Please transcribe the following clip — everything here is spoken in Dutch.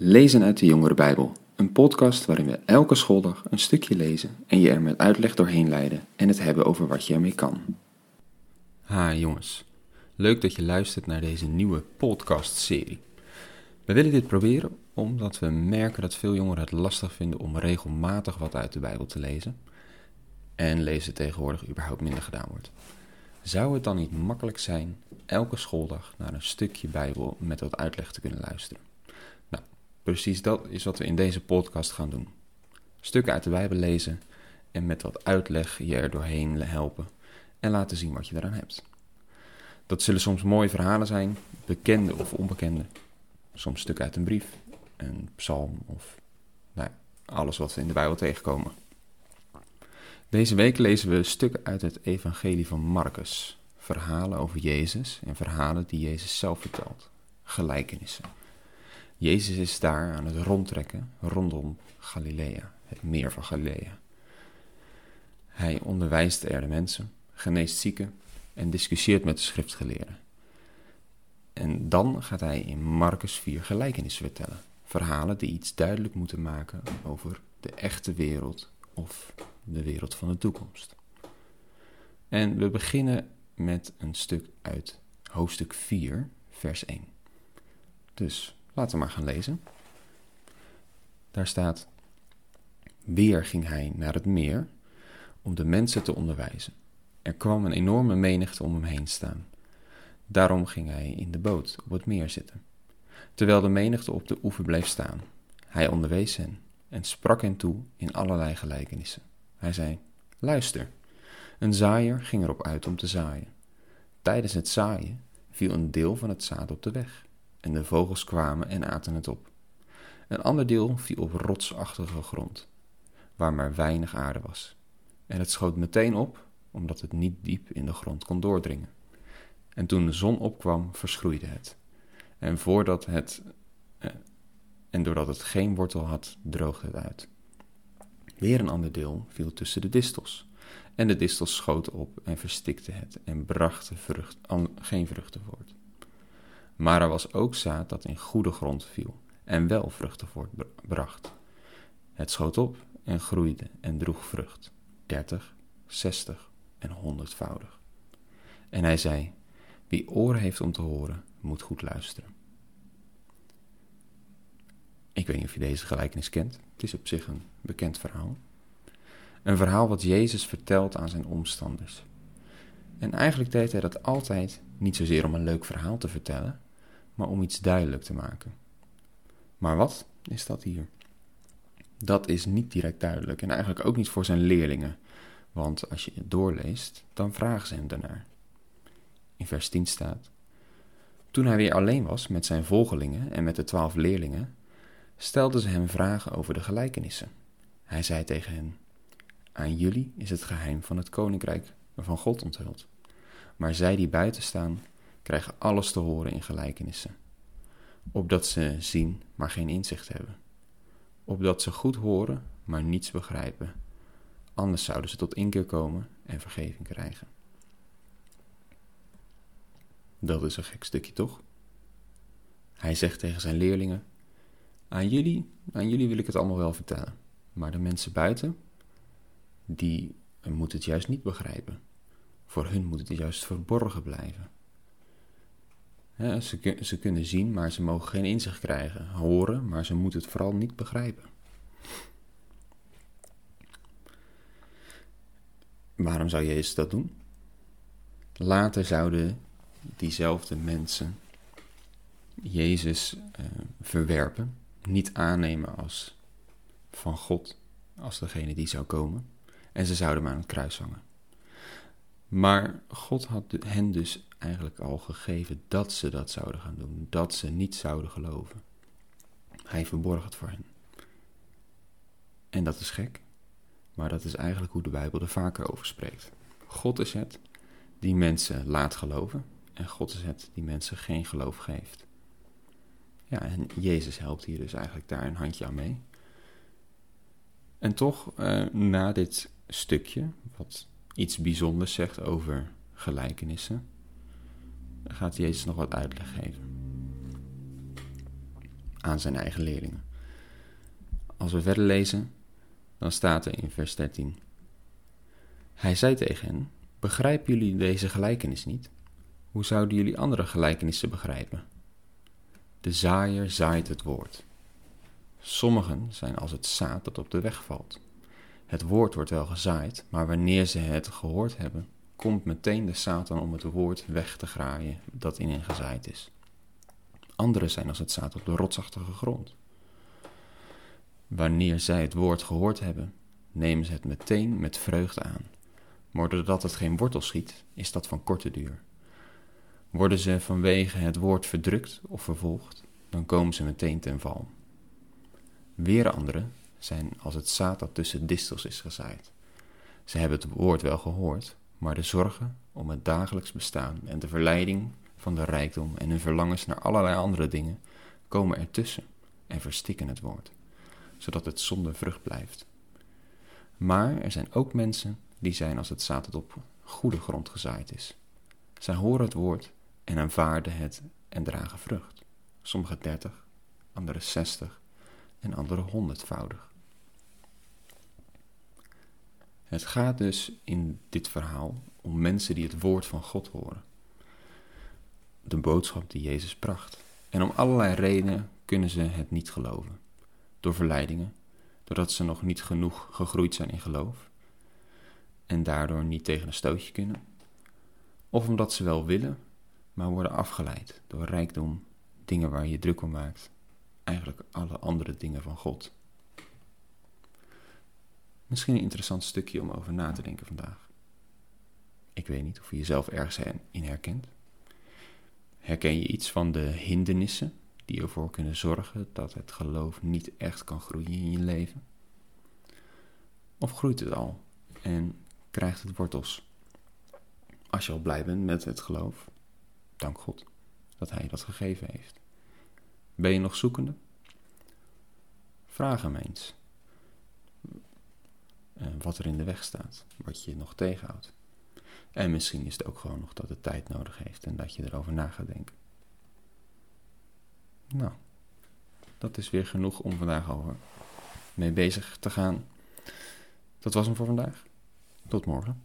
Lezen uit de Jongere Bijbel, een podcast waarin we elke schooldag een stukje lezen en je er met uitleg doorheen leiden en het hebben over wat je ermee kan. Ha jongens, leuk dat je luistert naar deze nieuwe podcast-serie. We willen dit proberen omdat we merken dat veel jongeren het lastig vinden om regelmatig wat uit de Bijbel te lezen en lezen tegenwoordig überhaupt minder gedaan wordt. Zou het dan niet makkelijk zijn elke schooldag naar een stukje Bijbel met wat uitleg te kunnen luisteren? Precies dat is wat we in deze podcast gaan doen. Stukken uit de Bijbel lezen en met wat uitleg je er doorheen helpen en laten zien wat je eraan hebt. Dat zullen soms mooie verhalen zijn, bekende of onbekende. Soms stukken uit een brief, een psalm of nou, alles wat we in de Bijbel tegenkomen. Deze week lezen we stukken uit het Evangelie van Marcus. Verhalen over Jezus en verhalen die Jezus zelf vertelt. Gelijkenissen. Jezus is daar aan het rondtrekken rondom Galilea, het meer van Galilea. Hij onderwijst er de mensen, geneest zieken en discussieert met de schriftgeleerden. En dan gaat hij in Marcus vier gelijkenissen vertellen. Verhalen die iets duidelijk moeten maken over de echte wereld of de wereld van de toekomst. En we beginnen met een stuk uit hoofdstuk 4, vers 1. Dus laten we maar gaan lezen. Daar staat: Weer ging hij naar het meer om de mensen te onderwijzen. Er kwam een enorme menigte om hem heen staan. Daarom ging hij in de boot op het meer zitten, terwijl de menigte op de oever bleef staan. Hij onderwees hen en sprak hen toe in allerlei gelijkenissen. Hij zei: Luister, een zaaier ging erop uit om te zaaien. Tijdens het zaaien viel een deel van het zaad op de weg, en de vogels kwamen en aten het op. Een ander deel viel op rotsachtige grond, waar maar weinig aarde was. En het schoot meteen op, omdat het niet diep in de grond kon doordringen. En toen de zon opkwam, verschroeide het. En, voordat het, eh, en doordat het geen wortel had, droogde het uit. Weer een ander deel viel tussen de distels. En de distels schoten op en verstikten het en brachten vrucht, geen vruchten voort. Maar er was ook zaad dat in goede grond viel en wel vruchten voortbracht. Het schoot op en groeide en droeg vrucht, dertig, zestig en honderdvoudig. En hij zei, wie oren heeft om te horen, moet goed luisteren. Ik weet niet of je deze gelijkenis kent. Het is op zich een bekend verhaal. Een verhaal wat Jezus vertelt aan zijn omstanders. En eigenlijk deed hij dat altijd niet zozeer om een leuk verhaal te vertellen, maar om iets duidelijk te maken. Maar wat is dat hier? Dat is niet direct duidelijk en eigenlijk ook niet voor zijn leerlingen, want als je het doorleest, dan vragen ze hem daarnaar. In vers 10 staat: Toen hij weer alleen was met zijn volgelingen en met de twaalf leerlingen, stelden ze hem vragen over de gelijkenissen. Hij zei tegen hen: Aan jullie is het geheim van het koninkrijk van God onthuld. Maar zij die buiten staan, krijgen alles te horen in gelijkenissen. Opdat ze zien, maar geen inzicht hebben. Opdat ze goed horen, maar niets begrijpen. Anders zouden ze tot inkeer komen en vergeving krijgen. Dat is een gek stukje, toch? Hij zegt tegen zijn leerlingen: aan jullie, aan jullie wil ik het allemaal wel vertellen. Maar de mensen buiten, die moeten het juist niet begrijpen. Voor hun moet het juist verborgen blijven. Ze, kunnen zien, maar ze mogen geen inzicht krijgen. Horen, maar ze moeten het vooral niet begrijpen. Waarom zou Jezus dat doen? Later zouden diezelfde mensen Jezus uh, verwerpen niet aannemen als van God, als degene die zou komen. En ze zouden hem aan het kruis hangen. Maar God had hen dus eigenlijk al gegeven dat ze dat zouden gaan doen, dat ze niet zouden geloven. Hij verborg het voor hen. En dat is gek, maar dat is eigenlijk hoe de Bijbel er vaker over spreekt. God is het die mensen laat geloven en God is het die mensen geen geloof geeft. Ja, en Jezus helpt hier dus eigenlijk daar een handje aan mee. En toch, uh, na dit stukje, wat iets bijzonders zegt over gelijkenissen, gaat Jezus nog wat uitleg geven. aan zijn eigen leerlingen. Als we verder lezen, dan staat er in vers 13: Hij zei tegen hen: Begrijpen jullie deze gelijkenis niet? Hoe zouden jullie andere gelijkenissen begrijpen? De zaaier zaait het woord. Sommigen zijn als het zaad dat op de weg valt. Het woord wordt wel gezaaid, maar wanneer ze het gehoord hebben, komt meteen de Satan om het woord weg te graaien dat in hen gezaaid is. Anderen zijn als het zaad op de rotsachtige grond. Wanneer zij het woord gehoord hebben, nemen ze het meteen met vreugde aan. Maar doordat het geen wortel schiet, is dat van korte duur. Worden ze vanwege het woord verdrukt of vervolgd, dan komen ze meteen ten val. Weer anderen zijn als het zaad dat tussen distels is gezaaid. Ze hebben het woord wel gehoord, maar de zorgen om het dagelijks bestaan en de verleiding van de rijkdom en hun verlangens naar allerlei andere dingen komen ertussen en verstikken het woord, zodat het zonder vrucht blijft. Maar er zijn ook mensen die zijn als het zaad dat op goede grond gezaaid is. Zij horen het woord en aanvaarden het en dragen vrucht. Sommige dertig, andere zestig en andere honderdvoudig. Het gaat dus in dit verhaal om mensen die het woord van God horen. De boodschap die Jezus bracht. En om allerlei redenen kunnen ze het niet geloven. Door verleidingen, doordat ze nog niet genoeg gegroeid zijn in geloof en daardoor niet tegen een stootje kunnen. Of omdat ze wel willen, maar worden afgeleid door rijkdom, dingen waar je druk om maakt, eigenlijk alle andere dingen van God. Misschien een interessant stukje om over na te denken vandaag. Ik weet niet of je jezelf ergens in herkent. Herken je iets van de hindernissen die ervoor kunnen zorgen dat het geloof niet echt kan groeien in je leven? Of groeit het al en krijgt het wortels? Als je al blij bent met het geloof, dank God dat Hij dat gegeven heeft. Ben je nog zoekende? Vraag hem eens eh, wat er in de weg staat, wat je nog tegenhoudt. En misschien is het ook gewoon nog dat het tijd nodig heeft en dat je erover na gaat denken. Nou, dat is weer genoeg om vandaag over mee bezig te gaan. Dat was hem voor vandaag. Tot morgen.